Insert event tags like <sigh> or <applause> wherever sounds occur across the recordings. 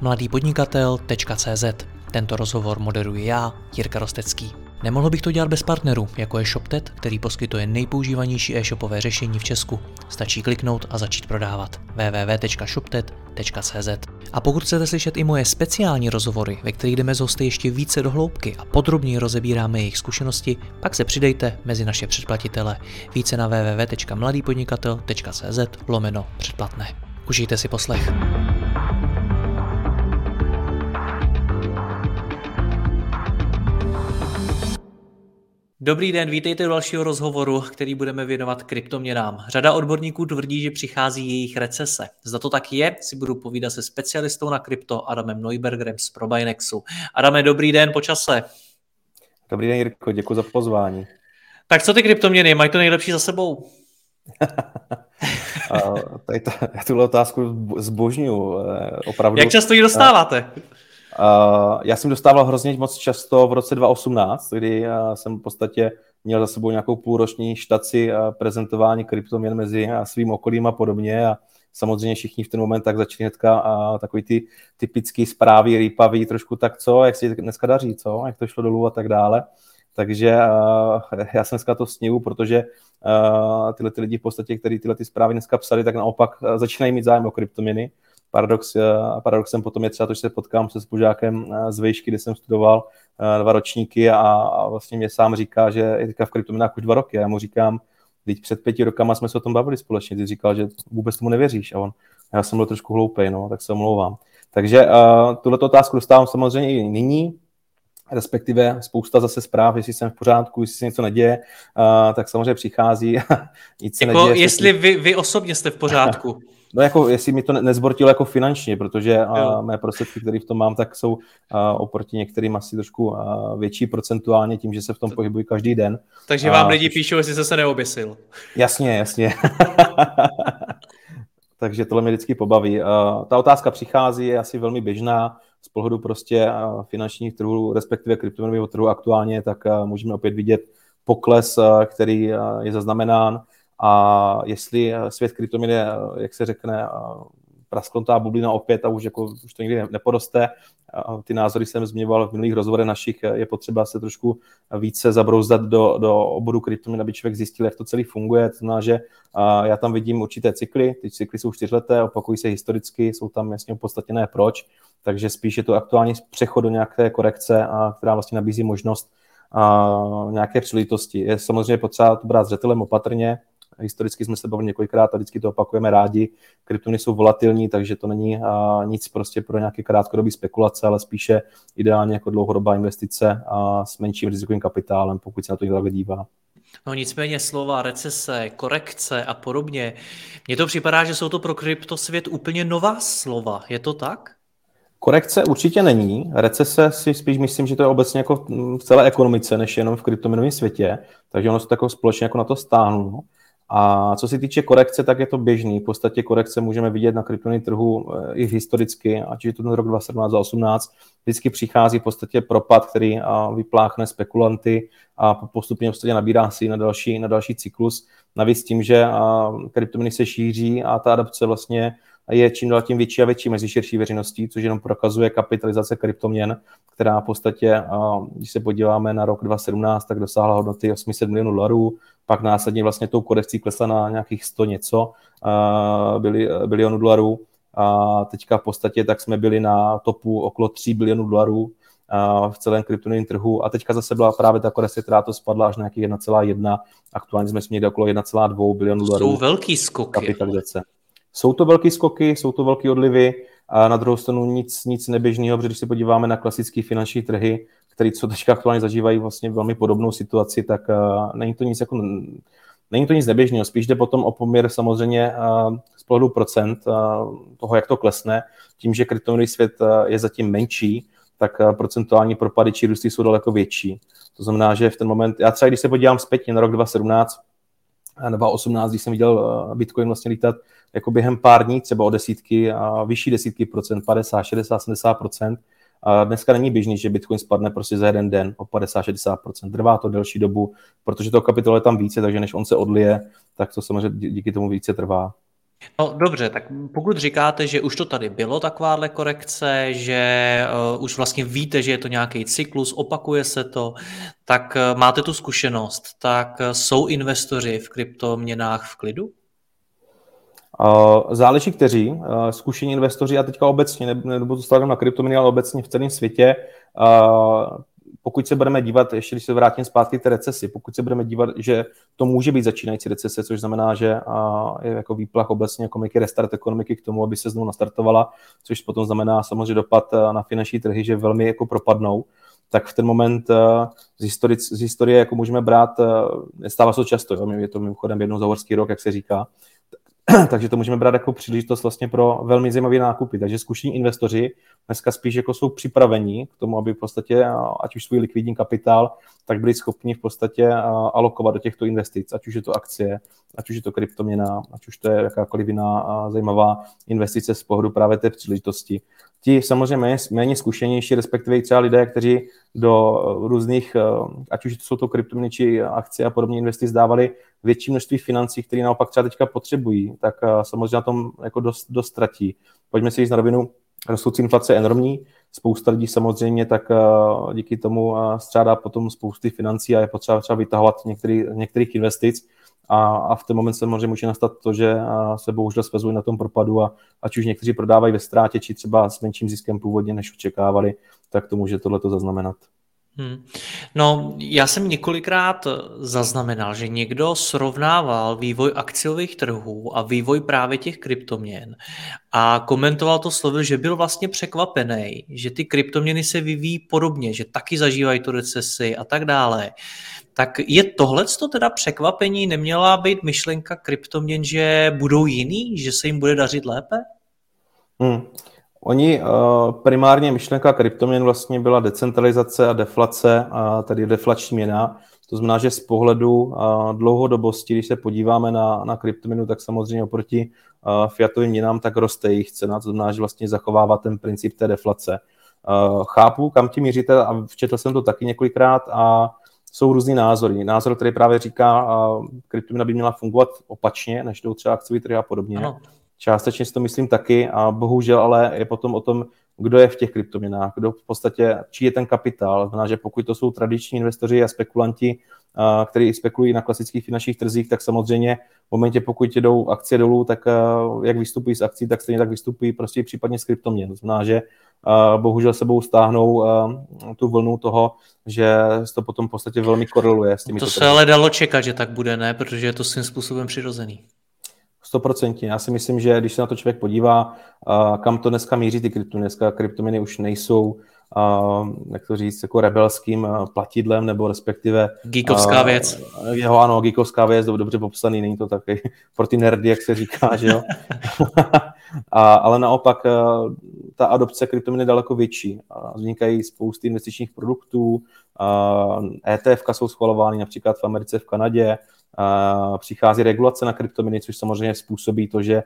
mladýpodnikatel.cz Tento rozhovor moderuji já, Jirka Rostecký. Nemohl bych to dělat bez partnerů, jako je ShopTet, který poskytuje nejpoužívanější e-shopové řešení v Česku. Stačí kliknout a začít prodávat. www.shoptet.cz A pokud chcete slyšet i moje speciální rozhovory, ve kterých jdeme z hosty ještě více do hloubky a podrobněji rozebíráme jejich zkušenosti, pak se přidejte mezi naše předplatitele. Více na www.mladýpodnikatel.cz lomeno předplatné. Užijte si poslech. Dobrý den, vítejte do dalšího rozhovoru, který budeme věnovat kryptoměnám. Řada odborníků tvrdí, že přichází jejich recese. Zda to tak je, si budu povídat se specialistou na krypto Adamem Neubergerem z Probinexu. Adame, dobrý den, počase. Dobrý den, Jirko, děkuji za pozvání. Tak co ty kryptoměny, mají to nejlepší za sebou? <laughs> tady ta, já tuhle otázku zbožňuju. Eh, opravdu. Jak často ji dostáváte? Uh, já jsem dostával hrozně moc často v roce 2018, kdy uh, jsem v podstatě měl za sebou nějakou půlroční štaci uh, prezentování kryptoměn mezi svým okolím a podobně a samozřejmě všichni v ten moment tak začali hnedka a takový ty typický zprávy, rýpavý, trošku tak co, jak si dneska daří, co, jak to šlo dolů a tak dále. Takže <laughs> já jsem dneska to snivu, protože tyhle ty lidi v podstatě, kteří tyhle ty zprávy dneska psali, tak naopak začínají mít zájem o kryptoměny Paradox, eh, paradoxem potom je třeba to, že se potkám se spolužákem eh, z Vejšky, kde jsem studoval eh, dva ročníky a, a vlastně mě sám říká, že je teďka v kryptoměnách už dva roky. A já mu říkám, teď před pěti rokama jsme se o tom bavili společně, ty říkal, že vůbec tomu nevěříš. A on, já jsem byl trošku hloupý, no, tak se omlouvám. Takže uh, tuhle otázku dostávám samozřejmě i nyní, respektive spousta zase zpráv, jestli jsem v pořádku, jestli se něco neděje, uh, tak samozřejmě přichází <laughs> nic jako neděje. Jestli vy, vy osobně jste v pořádku. No jako, jestli mi to nezbortilo jako finančně, protože a, mé prostředky, které v tom mám, tak jsou a, oproti některým asi trošku a, větší procentuálně tím, že se v tom pohybuji každý den. Takže vám a, lidi píšou, jestli jste se neoběsil. Jasně, jasně. <laughs> Takže tohle mě vždycky pobaví. A, ta otázka přichází, je asi velmi běžná z pohledu prostě finančních trhů, respektive kryptoměnového trhu aktuálně, tak můžeme opět vidět pokles, který je zaznamenán a jestli eh, svět kryptoměn je, eh, jak se řekne, eh, prasklotá bublina opět a už, jako, už to nikdy neporoste. Ty názory jsem zmiňoval v minulých rozhovorech našich, je potřeba se trošku více zabrouzdat do, do oboru kryptoměn, aby člověk zjistil, jak to celý funguje. To znamená, že já tam vidím určité cykly, ty cykly jsou čtyřleté, opakují se historicky, jsou tam jasně opodstatněné proč, takže spíš je to aktuální přechod do nějaké korekce, která vlastně nabízí možnost nějaké příležitosti. Je samozřejmě potřeba to brát zřetelem opatrně, Historicky jsme se bavili několikrát a vždycky to opakujeme rádi. Kryptony jsou volatilní, takže to není a, nic prostě pro nějaké krátkodobé spekulace, ale spíše ideálně jako dlouhodobá investice a s menším rizikovým kapitálem, pokud se na to někdo dívá. No nicméně slova recese, korekce a podobně, mně to připadá, že jsou to pro kryptosvět úplně nová slova. Je to tak? Korekce určitě není. Recese si spíš myslím, že to je obecně jako v celé ekonomice, než jenom v kryptoměnovém světě. Takže ono se tako společně jako na to stáhnu. A co se týče korekce, tak je to běžný. V podstatě korekce můžeme vidět na kryptoměnovém trhu eh, i historicky, ať je to ten rok 2017 a 2018. Vždycky přichází v podstatě propad, který vypláchne spekulanty a postupně v podstatě nabírá si na další, na další cyklus. Navíc tím, že kryptoměny se šíří a ta adaptace vlastně je čím dál tím větší a větší mezi širší veřejností, což jenom prokazuje kapitalizace kryptoměn, která v podstatě, když se podíváme na rok 2017, tak dosáhla hodnoty 800 milionů dolarů, pak následně vlastně tou korekcí klesla na nějakých 100 něco bilionů dolarů a teďka v podstatě tak jsme byli na topu okolo 3 bilionů dolarů v celém kryptonovém trhu a teďka zase byla právě ta korekce, která to spadla až na nějakých 1,1, aktuálně jsme směli okolo 1,2 bilionů dolarů. Jsou velký skoky. Kapitalizace. Jsou to velké skoky, jsou to velké odlivy a na druhou stranu nic, nic neběžného, protože když se podíváme na klasické finanční trhy, které co teďka aktuálně zažívají vlastně velmi podobnou situaci, tak uh, není to nic jako Není to nic neběžného, spíš jde potom o poměr samozřejmě uh, z pohledu procent uh, toho, jak to klesne. Tím, že kryptoměnový svět uh, je zatím menší, tak procentuální propady či růsty jsou daleko větší. To znamená, že v ten moment, já třeba když se podívám zpětně na rok 2017, 2018, když jsem viděl Bitcoin vlastně lítat jako během pár dní, třeba o desítky a vyšší desítky procent, 50, 60, 70 procent. A dneska není běžný, že Bitcoin spadne prostě za jeden den o 50-60%. Trvá to delší dobu, protože to kapitol je tam více, takže než on se odlije, tak to samozřejmě díky tomu více trvá. No dobře, tak pokud říkáte, že už to tady bylo takováhle korekce, že uh, už vlastně víte, že je to nějaký cyklus, opakuje se to, tak uh, máte tu zkušenost, tak uh, jsou investoři v kryptoměnách v klidu? Záleží kteří. Zkušení investoři a teďka obecně, nebo to stavím na kryptoměny, ale obecně v celém světě, pokud se budeme dívat, ještě když se vrátím zpátky k té recesi, pokud se budeme dívat, že to může být začínající recese, což znamená, že je jako výplach obecně ekonomiky, restart ekonomiky k tomu, aby se znovu nastartovala, což potom znamená samozřejmě dopad na finanční trhy, že velmi jako propadnou, tak v ten moment z, historie, z historie jako můžeme brát, nestává se to často, jo? je to mimochodem jednou za horský rok, jak se říká, <clears throat> takže to můžeme brát jako příležitost vlastně pro velmi zajímavé nákupy. Takže zkušení investoři dneska spíš jako jsou připravení k tomu, aby v podstatě, ať už svůj likvidní kapitál, tak byli schopni v podstatě alokovat do těchto investic, ať už je to akcie, ať už je to kryptoměna, ať už to je jakákoliv jiná zajímavá investice z pohledu právě té příležitosti. Ti samozřejmě méně, méně zkušenější, respektive i třeba lidé, kteří do různých, ať už to jsou to kryptoměny či akcie a podobně investic dávali větší množství financí, které naopak třeba teďka potřebují, tak samozřejmě na tom jako dost, dost tratí. Pojďme si jít na rovinu, rostoucí inflace je enormní, spousta lidí samozřejmě tak díky tomu střádá potom spousty financí a je potřeba třeba vytahovat některý, některých investic a, a v ten moment samozřejmě může nastat to, že se bohužel svezují na tom propadu a ať už někteří prodávají ve ztrátě, či třeba s menším ziskem původně, než očekávali, tak to může tohleto zaznamenat. Hmm. No, já jsem několikrát zaznamenal, že někdo srovnával vývoj akciových trhů a vývoj právě těch kryptoměn a komentoval to slovy, že byl vlastně překvapený, že ty kryptoměny se vyvíjí podobně, že taky zažívají tu recesi a tak dále. Tak je tohle to teda překvapení? Neměla být myšlenka kryptoměn, že budou jiný, že se jim bude dařit lépe? Hmm. Oni uh, primárně myšlenka kryptoměn vlastně byla decentralizace a deflace, a tedy deflační měna. To znamená, že z pohledu uh, dlouhodobosti, když se podíváme na, na kryptoměnu, tak samozřejmě oproti uh, fiatovým měnám, tak roste jejich cena, to znamená, že vlastně zachovává ten princip té deflace. Chápu, kam ti míříte a včetl jsem to taky několikrát a jsou různý názory. Názor, který právě říká, kryptoměna by měla fungovat opačně, než jdou třeba akciový trhy a podobně. Ano. Částečně si to myslím taky a bohužel ale je potom o tom, kdo je v těch kryptoměnách, kdo v podstatě, čí je ten kapitál. Znamená, že pokud to jsou tradiční investoři a spekulanti, kteří spekulují na klasických finančních trzích, tak samozřejmě v momentě, pokud jdou akcie dolů, tak jak vystupují z akcí, tak stejně tak vystupují prostě případně z kryptoměn. To znamená, že bohužel sebou stáhnou tu vlnu toho, že to potom v podstatě velmi koreluje s těmi. To se ale dalo čekat, že tak bude, ne? Protože je to svým způsobem přirozený. Stoprocentně. Já si myslím, že když se na to člověk podívá, kam to dneska míří ty kryptoměny, dneska kryptoměny už nejsou, jak to říct, jako rebelským platidlem, nebo respektive... Geekovská věc. Jeho, ano, geekovská věc, dobře popsaný, není to takový <laughs> pro ty nerdy, jak se říká, že jo. <laughs> a, ale naopak ta adopce kryptoměny je daleko větší. Vznikají spousty investičních produktů, ETF jsou schvalovány například v Americe, v Kanadě, přichází regulace na kryptoměny, což samozřejmě způsobí to, že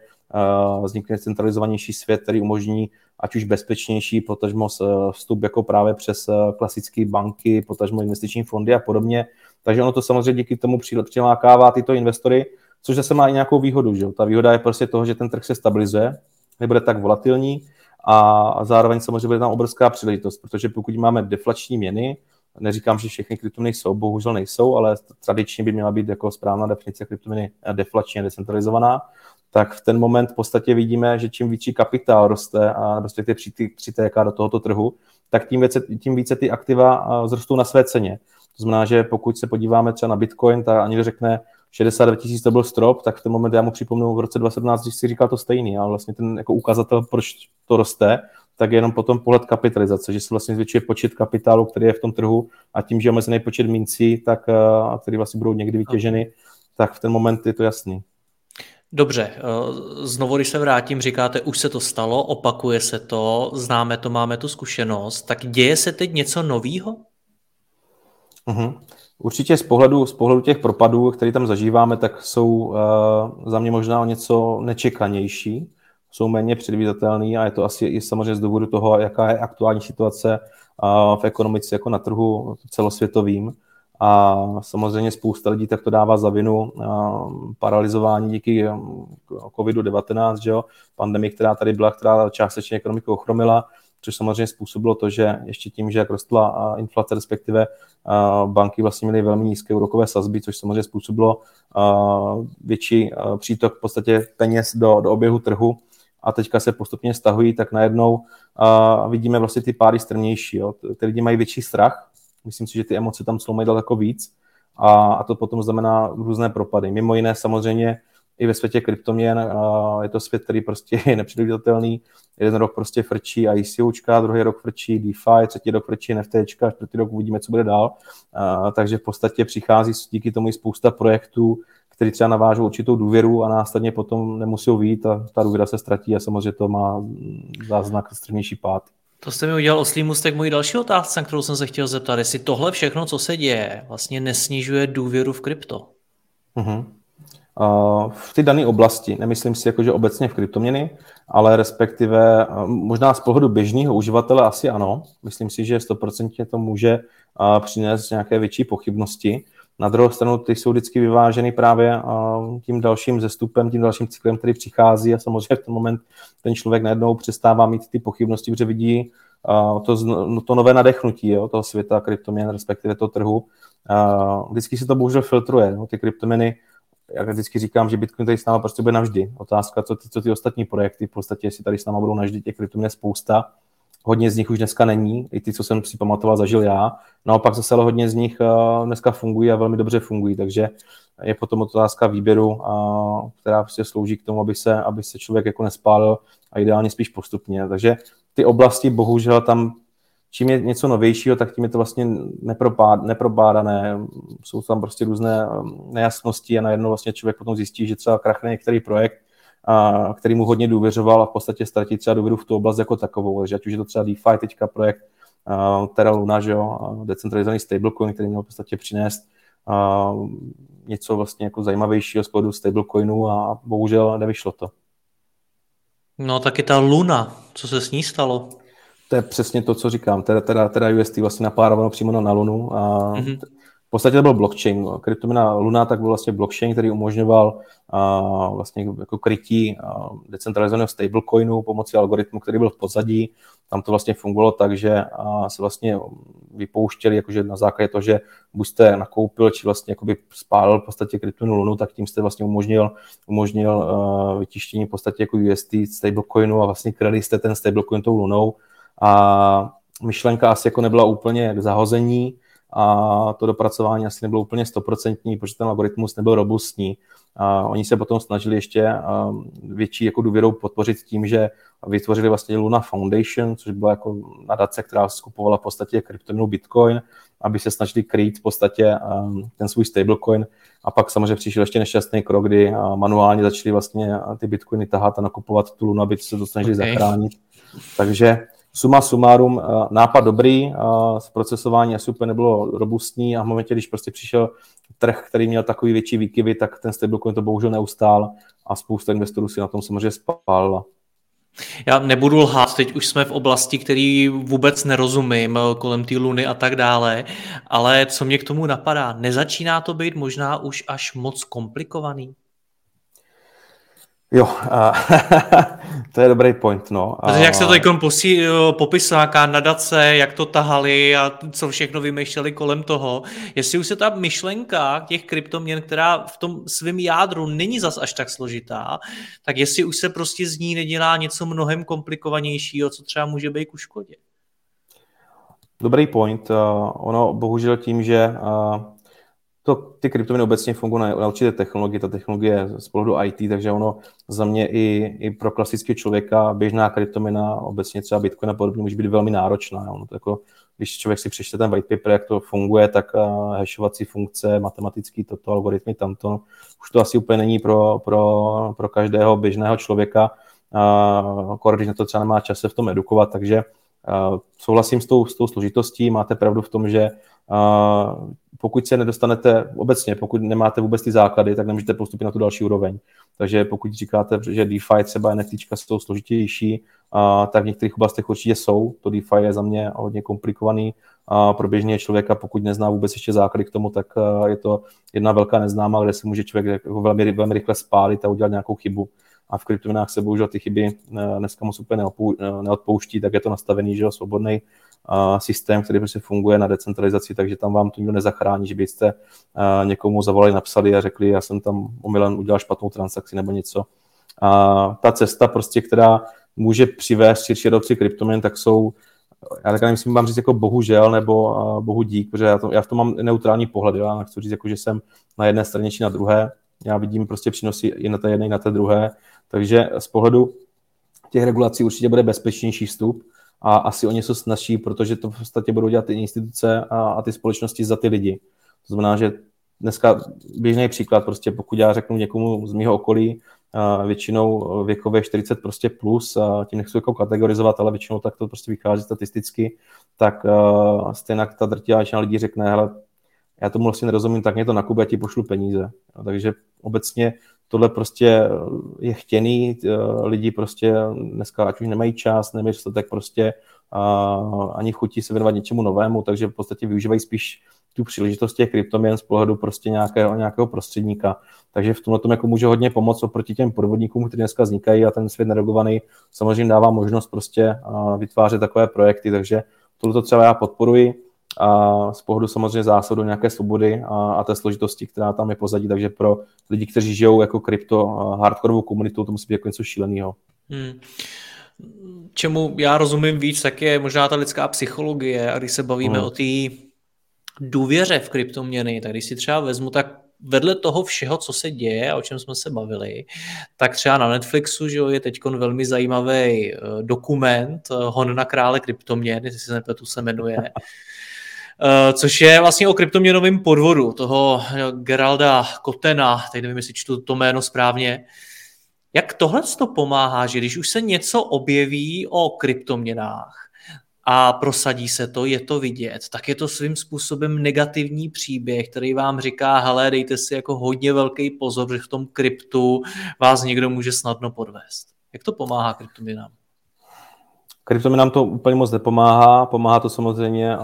vznikne centralizovanější svět, který umožní ať už bezpečnější, potažmo vstup jako právě přes klasické banky, potažmo investiční fondy a podobně. Takže ono to samozřejmě díky tomu přilákává tyto investory, což zase má i nějakou výhodu. Že? Ta výhoda je prostě toho, že ten trh se stabilizuje, nebude tak volatilní a zároveň samozřejmě bude tam obrovská příležitost, protože pokud máme deflační měny, Neříkám, že všechny kryptoměny jsou, bohužel nejsou, ale tradičně by měla být jako správná definice kryptoměny deflačně decentralizovaná. Tak v ten moment v podstatě vidíme, že čím větší kapitál roste a respektive přitéká do tohoto trhu, tak tím více, tím více ty aktiva vzrostou na své ceně. To znamená, že pokud se podíváme třeba na Bitcoin, tak ani řekne 69 tisíc to byl strop, tak v ten moment já mu připomenu v roce 2017, když si říkal to stejný, ale vlastně ten jako ukazatel, proč to roste, tak je jenom potom pohled kapitalizace, že se vlastně zvětšuje počet kapitálu, který je v tom trhu a tím, že je omezený počet mincí, tak, eh, který vlastně budou někdy vytěženy, tak v ten moment je to jasný. Dobře, eh, znovu, když se vrátím, říkáte, už se to stalo, opakuje se to, známe to, máme tu zkušenost, tak děje se teď něco novýho? Uh-huh. Určitě z pohledu, z pohledu těch propadů, které tam zažíváme, tak jsou uh, za mě možná o něco nečekanější jsou méně předvídatelný a je to asi i samozřejmě z důvodu toho, jaká je aktuální situace v ekonomice jako na trhu celosvětovým. a samozřejmě spousta lidí tak to dává za vinu paralizování díky COVID-19, že jo, pandemii, která tady byla, která částečně ekonomiku ochromila, což samozřejmě způsobilo to, že ještě tím, že jak rostla inflace, respektive banky vlastně měly velmi nízké úrokové sazby, což samozřejmě způsobilo větší přítok v podstatě peněz do, do oběhu trhu a teďka se postupně stahují, tak najednou vidíme vlastně ty páry strmější. Jo. Ty lidi mají větší strach, myslím si, že ty emoce tam jsou daleko víc a, a to potom znamená různé propady. Mimo jiné samozřejmě i ve světě kryptoměn je to svět, který prostě je nepředvídatelný. Jeden rok prostě frčí ICOčka, druhý rok frčí DeFi, třetí rok frčí NFTčka, čtvrtý rok uvidíme, co bude dál. Takže v podstatě přichází díky tomu i spousta projektů, který třeba navážou určitou důvěru a následně potom nemusí vít a ta důvěra se ztratí a samozřejmě to má záznak strmější pád. To jste mi udělal oslý mustek mojí další otázce, na kterou jsem se chtěl zeptat, jestli tohle všechno, co se děje, vlastně nesnižuje důvěru v krypto. Uh-huh v té dané oblasti. Nemyslím si jako, že obecně v kryptoměny, ale respektive možná z pohledu běžného uživatele asi ano. Myslím si, že 100% to může přinést nějaké větší pochybnosti. Na druhou stranu ty jsou vždycky vyváženy právě tím dalším zestupem, tím dalším cyklem, který přichází a samozřejmě v ten moment ten člověk najednou přestává mít ty pochybnosti, protože vidí to, no, to nové nadechnutí jo, toho světa kryptoměn, respektive toho trhu. Vždycky se to bohužel filtruje. No, ty kryptoměny jak vždycky říkám, že Bitcoin tady s náma prostě bude navždy. Otázka, co ty, co ty ostatní projekty, v podstatě, jestli tady s náma budou navždy, těch kryptoměn je spousta. Hodně z nich už dneska není, i ty, co jsem si pamatoval, zažil já. Naopak zase ale hodně z nich uh, dneska fungují a velmi dobře fungují, takže je potom otázka výběru, uh, která prostě slouží k tomu, aby se, aby se člověk jako nespálil a ideálně spíš postupně. Takže ty oblasti bohužel tam čím je něco novějšího, tak tím je to vlastně neprobádané. Jsou tam prostě různé um, nejasnosti a najednou vlastně člověk potom zjistí, že třeba krachne některý projekt, a, který mu hodně důvěřoval a v podstatě ztratí třeba důvěru v tu oblast jako takovou. Takže ať už je to třeba DeFi teďka projekt uh, Terra Luna, že jo, decentralizovaný stablecoin, který měl v podstatě přinést uh, něco vlastně jako zajímavějšího z pohledu stablecoinu a bohužel nevyšlo to. No taky ta Luna, co se s ní stalo? to je přesně to, co říkám. Teda, teda, teda UST vlastně napárováno přímo na, na Lunu. A mm-hmm. Podstatě to byl blockchain. Kryptomina Luna tak byl vlastně blockchain, který umožňoval a, vlastně jako krytí a, decentralizovaného stablecoinu pomocí algoritmu, který byl v pozadí. Tam to vlastně fungovalo tak, že a, se vlastně vypouštěli jakože na základě toho, že buď jste nakoupil, či vlastně jakoby spálil v podstatě kryptominu Lunu, tak tím jste vlastně umožnil, umožnil uh, vytištění v podstatě jako UST stablecoinu a vlastně kryli jste ten stablecoin tou Lunou a myšlenka asi jako nebyla úplně k zahození a to dopracování asi nebylo úplně stoprocentní, protože ten algoritmus nebyl robustní. A oni se potom snažili ještě větší jako důvěrou podpořit tím, že vytvořili vlastně Luna Foundation, což byla jako nadace, která skupovala v podstatě kryptominu Bitcoin, aby se snažili krýt v podstatě ten svůj stablecoin. A pak samozřejmě přišel ještě nešťastný krok, kdy manuálně začali vlastně ty bitcoiny tahat a nakupovat tu Luna, aby se to snažili okay. zachránit. Takže suma sumárum, eh, nápad dobrý, zprocesování asi úplně nebylo robustní a v momentě, když prostě přišel trh, který měl takový větší výkyvy, tak ten stablecoin to bohužel neustál a spousta investorů si na tom samozřejmě spálila. Já nebudu lhát, teď už jsme v oblasti, který vůbec nerozumím, eh, kolem té luny a tak dále, ale co mě k tomu napadá, nezačíná to být možná už až moc komplikovaný? Jo, a, <laughs> to je dobrý point, no. A... Protože jak se to ikon posí, popisuje, nějaká nadace, jak to tahali a co všechno vymýšleli kolem toho. Jestli už se ta myšlenka těch kryptoměn, která v tom svém jádru není zas až tak složitá, tak jestli už se prostě z ní nedělá něco mnohem komplikovanějšího, co třeba může být ku škodě. Dobrý point. Uh, ono bohužel tím, že uh, to, ty kryptoměny obecně fungují na, na určité technologie, ta technologie z pohledu IT, takže ono za mě i, i pro klasického člověka běžná kryptoměna, obecně třeba Bitcoin a podobně, může být velmi náročná. Ono to jako, když člověk si přečte ten white paper, jak to funguje, tak uh, hashovací funkce, matematický toto, algoritmy tamto, už to asi úplně není pro, pro, pro každého běžného člověka, uh, když na to třeba nemá čas se v tom edukovat, takže souhlasím s tou, s tou složitostí, máte pravdu v tom, že pokud se nedostanete obecně, pokud nemáte vůbec ty základy, tak nemůžete postupit na tu další úroveň. Takže pokud říkáte, že DeFi třeba NFT jsou složitější, tak v některých oblastech určitě jsou. To DeFi je za mě hodně komplikovaný. Pro běžného člověka, pokud nezná vůbec ještě základy k tomu, tak je to jedna velká neznámá, kde se může člověk jako velmi, velmi rychle spálit a udělat nějakou chybu a v kryptoměnách se bohužel ty chyby eh, dneska moc úplně eh, neodpouští, tak je to nastavený, že svobodný systém, který prostě funguje na decentralizaci, takže tam vám to nikdo nezachrání, že byste eh, někomu zavolali, napsali a řekli, já jsem tam omylem udělal špatnou transakci nebo něco. A ta cesta prostě, která může přivést širší adopci kryptoměn, tak jsou já tak nemyslím, mám říct jako bohužel nebo bohu dík, protože já, to, já v tom mám neutrální pohled, já nechci říct, jako, že jsem na jedné straně či na druhé, já vidím prostě přínosy i na té jedné, i na té druhé takže z pohledu těch regulací určitě bude bezpečnější vstup a asi o něco snaží, protože to v podstatě budou dělat ty instituce a, a ty společnosti za ty lidi. To znamená, že dneska běžný příklad, prostě pokud já řeknu někomu z mého okolí, většinou věkové 40 prostě plus, a tím nechci jako kategorizovat, ale většinou tak to prostě vychází statisticky, tak stejně ta drtivá většina lidí řekne, hele, já tomu vlastně nerozumím, tak mě to nakupí, já ti pošlu peníze. A takže obecně tohle prostě je chtěný, eh, lidi prostě dneska, ať už nemají čas, nemají dostatek prostě a ani chutí se věnovat něčemu novému, takže v podstatě využívají spíš tu příležitost těch kryptoměn z pohledu prostě nějakého, nějakého prostředníka. Takže v tomhle tom jako může hodně pomoct oproti těm podvodníkům, kteří dneska vznikají a ten svět neregulovaný samozřejmě dává možnost prostě vytvářet takové projekty, takže tohle třeba já podporuji a z pohledu samozřejmě zásadu nějaké svobody a, a té složitosti, která tam je pozadí, takže pro lidi, kteří žijou jako krypto hardkorovou komunitu, to musí být jako něco šíleného. Hmm. Čemu já rozumím víc, tak je možná ta lidská psychologie a když se bavíme hmm. o té důvěře v kryptoměny, tak když si třeba vezmu, tak vedle toho všeho, co se děje a o čem jsme se bavili, tak třeba na Netflixu že jo, je teď velmi zajímavý eh, dokument eh, Hon na krále kryptoměn, jestli se nepletu se jmenuje, <laughs> což je vlastně o kryptoměnovém podvodu toho Geralda Kotena, teď nevím, jestli čtu to jméno správně. Jak tohle to pomáhá, že když už se něco objeví o kryptoměnách a prosadí se to, je to vidět, tak je to svým způsobem negativní příběh, který vám říká, hele, dejte si jako hodně velký pozor, že v tom kryptu vás někdo může snadno podvést. Jak to pomáhá kryptoměnám? Kryptoměnám to úplně moc nepomáhá, pomáhá to samozřejmě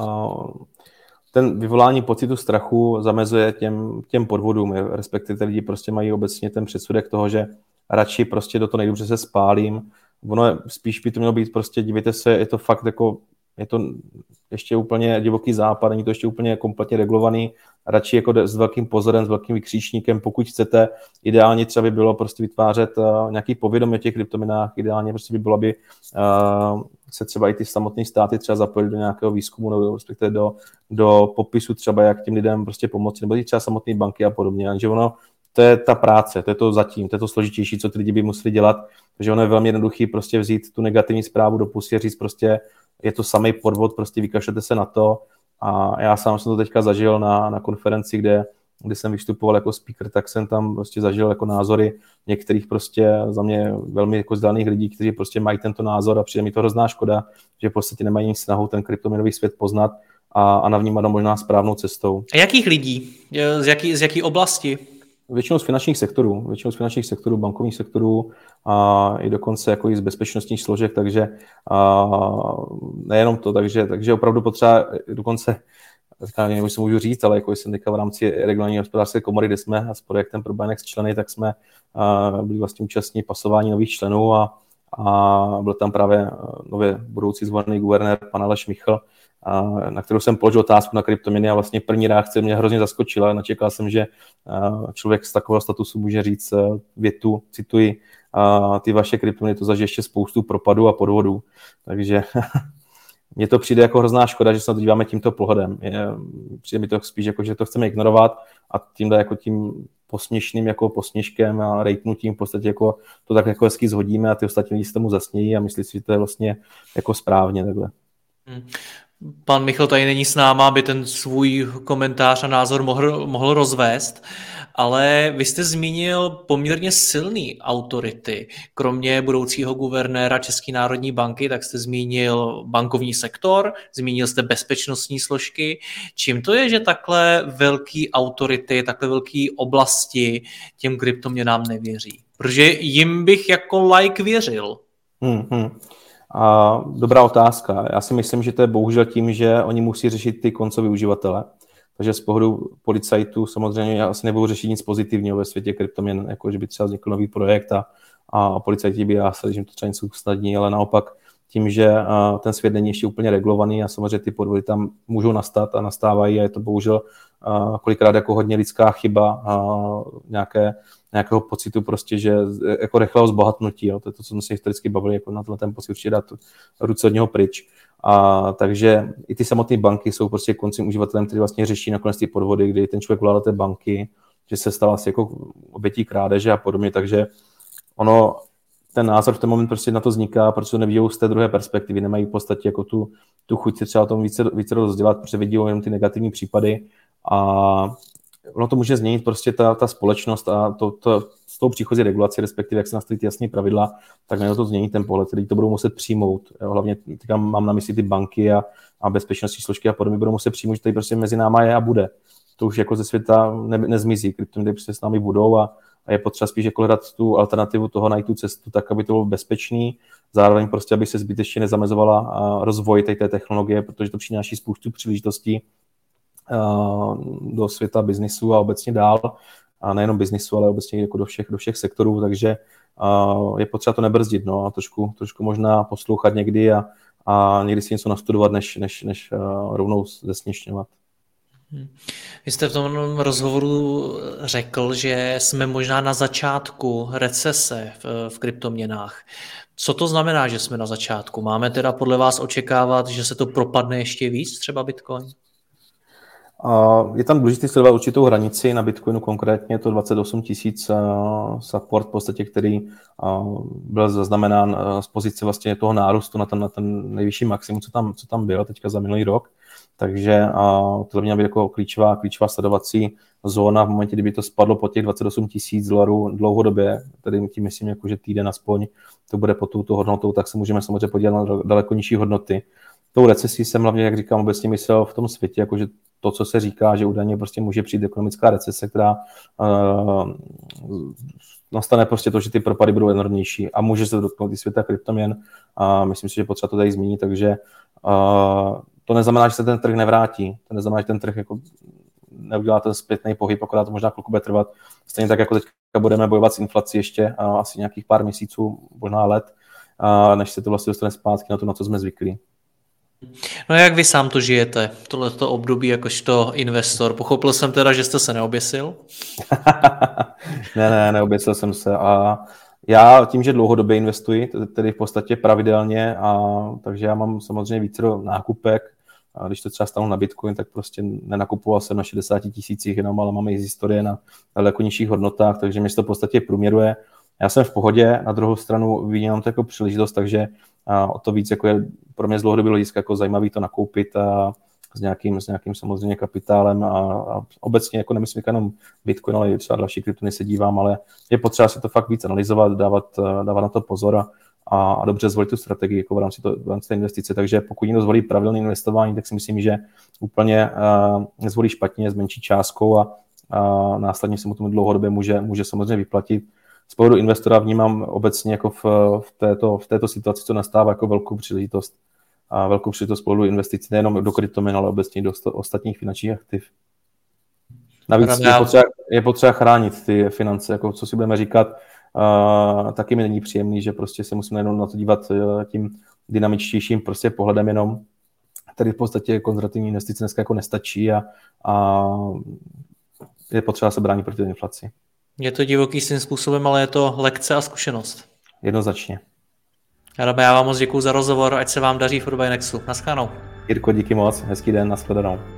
ten vyvolání pocitu strachu zamezuje těm, těm podvodům, respektive lidi prostě mají obecně ten předsudek toho, že radši prostě do toho nejdu, se spálím. Ono je, spíš by to mělo být prostě, dívejte se, je to fakt jako, je to ještě úplně divoký západ, není to ještě úplně kompletně regulovaný, radši jako s velkým pozorem, s velkým vykříčníkem, pokud chcete, ideálně třeba by bylo prostě vytvářet uh, nějaký povědomí o těch kryptominách, ideálně prostě by bylo, aby uh, se třeba i ty samotné státy třeba zapojili do nějakého výzkumu nebo respektive do, do popisu třeba, jak těm lidem prostě pomoci, nebo i třeba samotné banky a podobně. Takže ono, to je ta práce, to je to zatím, to je to složitější, co ty lidi by museli dělat, takže ono je velmi jednoduchý prostě vzít tu negativní zprávu do pusy a říct prostě, je to samý podvod, prostě vykašlete se na to a já sám jsem to teďka zažil na, na konferenci, kde kdy jsem vystupoval jako speaker, tak jsem tam prostě zažil jako názory některých prostě za mě velmi jako zdaných lidí, kteří prostě mají tento názor a přijde mi to hrozná škoda, že v podstatě nemají snahu ten kryptoměnový svět poznat a, a navnímat ho možná správnou cestou. A jakých lidí? Z jaký, z jaký oblasti? Většinou z finančních sektorů, většinou z finančních sektorů, bankovních sektorů a i dokonce jako i z bezpečnostních složek, takže a nejenom to, takže, takže opravdu potřeba dokonce teďka nevím, jestli můžu říct, ale jako jsem teďka v rámci regionální hospodářské komory, kde jsme s projektem pro Binex členy, tak jsme byli vlastně účastní pasování nových členů a, a byl tam právě nově budoucí zvolený guvernér pan Aleš Michl, a na kterou jsem položil otázku na kryptoměny a vlastně první reakce mě hrozně zaskočila. Načekal jsem, že člověk z takového statusu může říct větu, cituji, ty vaše kryptoměny to zažije ještě spoustu propadů a podvodů. Takže <laughs> mně to přijde jako hrozná škoda, že se na to díváme tímto pohledem. Je, přijde mi to spíš jako, že to chceme ignorovat a tímhle jako tím posměšným jako posměškem a rejtnutím v podstatě jako to tak jako hezky zhodíme a ty ostatní lidi se tomu zasnějí a myslí si, že to je vlastně jako správně takhle. Pan Michal tady není s náma, aby ten svůj komentář a názor mohl, mohl rozvést, ale vy jste zmínil poměrně silný autority. Kromě budoucího guvernéra České národní banky, tak jste zmínil bankovní sektor, zmínil jste bezpečnostní složky. Čím to je, že takhle velký autority, takhle velké oblasti těm kryptoměnám nevěří? Protože jim bych jako like věřil. Hmm, hmm. A dobrá otázka. Já si myslím, že to je bohužel tím, že oni musí řešit ty koncové uživatele. Takže z pohledu policajtů samozřejmě já asi nebudu řešit nic pozitivního ve světě kryptoměn, jako že by třeba vznikl nový projekt a, a policajti by jásali, že jim to třeba něco usnadní, ale naopak tím, že ten svět není ještě úplně regulovaný a samozřejmě ty podvody tam můžou nastat a nastávají a je to bohužel kolikrát jako hodně lidská chyba nějaké nějakého pocitu prostě, že jako rychlého zbohatnutí, jo, to je to, co jsme historicky bavili, jako na ten pocit určitě dát ruce od něho pryč. A, takže i ty samotné banky jsou prostě koncím uživatelem, který vlastně řeší nakonec ty podvody, kdy ten člověk volá do té banky, že se stala asi jako obětí krádeže a podobně, takže ono, ten názor v ten moment prostě na to vzniká, protože to nevidí z té druhé perspektivy, nemají v podstatě jako tu, tu chuť se třeba o tom více, více rozdělat, protože vidí jenom ty negativní případy a ono to může změnit prostě ta, ta společnost a to, to, s tou příchozí regulací, respektive jak se nastaví ty jasné pravidla, tak najednou to změní ten pohled, který to budou muset přijmout. Jo, hlavně teďka mám na mysli ty banky a, a bezpečnostní složky a podobně budou muset přijmout, že tady prostě mezi náma je a bude. To už jako ze světa ne, nezmizí, kryptoměny prostě s námi budou a, a je potřeba spíš jako hledat tu alternativu toho, najít tu cestu tak, aby to bylo bezpečný, zároveň prostě, aby se zbytečně nezamezovala rozvoj té technologie, protože to přináší spoustu příležitostí, do světa biznisu a obecně dál, a nejenom biznisu, ale obecně jako do všech, do všech sektorů, takže je potřeba to nebrzdit no, a trošku, trošku možná poslouchat někdy a, a někdy si něco nastudovat, než, než, než rovnou zesměšňovat. Hmm. Vy jste v tom rozhovoru řekl, že jsme možná na začátku recese v, v kryptoměnách. Co to znamená, že jsme na začátku? Máme teda podle vás očekávat, že se to propadne ještě víc, třeba Bitcoin? Je tam důležité sledovat určitou hranici na Bitcoinu, konkrétně to 28 tisíc support, v podstatě, který byl zaznamenán z pozice vlastně toho nárůstu na ten, na ten nejvyšší maximum, co tam, co tam bylo teďka za minulý rok. Takže to by měla být jako klíčová, klíčová sledovací zóna v momentě, kdyby to spadlo po těch 28 tisíc dolarů dlouhodobě, tedy tím myslím, jako, že týden aspoň to bude pod touto hodnotou, tak se můžeme samozřejmě podívat na daleko nižší hodnoty. Tou recesí jsem hlavně, jak říkám, obecně myslel v tom světě, jakože to, co se říká, že údajně prostě může přijít ekonomická recese, která uh, nastane prostě to, že ty propady budou enormnější a může se dotknout i světa kryptoměn a myslím si, že potřeba to tady zmínit, takže uh, to neznamená, že se ten trh nevrátí, to neznamená, že ten trh jako neudělá ten zpětný pohyb, akorát to možná chvilku bude trvat. Stejně tak, jako teďka budeme bojovat s inflací ještě uh, asi nějakých pár měsíců, možná let, uh, než se to vlastně dostane zpátky na to, na co jsme zvyklí. No jak vy sám to žijete, tohleto období jakožto investor? Pochopil jsem teda, že jste se neoběsil? <laughs> ne, ne, neoběsil jsem se a já tím, že dlouhodobě investuji, tedy v podstatě pravidelně, a, takže já mám samozřejmě více nákupek, a když to třeba stalo na Bitcoin, tak prostě nenakupoval jsem na 60 tisících jenom, ale máme i historie na daleko nižších hodnotách, takže mě to v podstatě průměruje. Já jsem v pohodě, na druhou stranu vidím to jako příležitost, takže o to víc jako je pro mě z dlouhodobého hlediska jako zajímavý to nakoupit a s nějakým, s nějakým samozřejmě kapitálem a, a obecně jako nemyslím jenom Bitcoin, ale i třeba další kryptony se dívám, ale je potřeba si to fakt víc analyzovat, dávat, dávat na to pozor a, a dobře zvolit tu strategii jako v rámci, to, v rámci té investice. Takže pokud někdo zvolí pravidelné investování, tak si myslím, že úplně uh, nezvolí špatně s menší částkou a, a následně se mu tomu dlouhodobě může, může samozřejmě vyplatit z pohledu investora vnímám obecně jako v, v, této, v této situaci, co nastává jako velkou příležitost. A velkou příležitost z pohledu investic nejenom do kryptoměn, ale obecně do ostatních finančních aktiv. Navíc je potřeba, je potřeba chránit ty finance, jako co si budeme říkat, uh, taky mi není příjemný, že prostě se musíme jenom na to dívat uh, tím dynamičtějším prostě pohledem jenom, který v podstatě konzervativní investice dneska jako nestačí a, a je potřeba se bránit proti inflaci. Je to divoký svým způsobem, ale je to lekce a zkušenost. Jednoznačně. Adam, já vám moc děkuji za rozhovor, ať se vám daří v Urbinexu. Naschledanou. Jirko, díky moc, hezký den, nashledanou.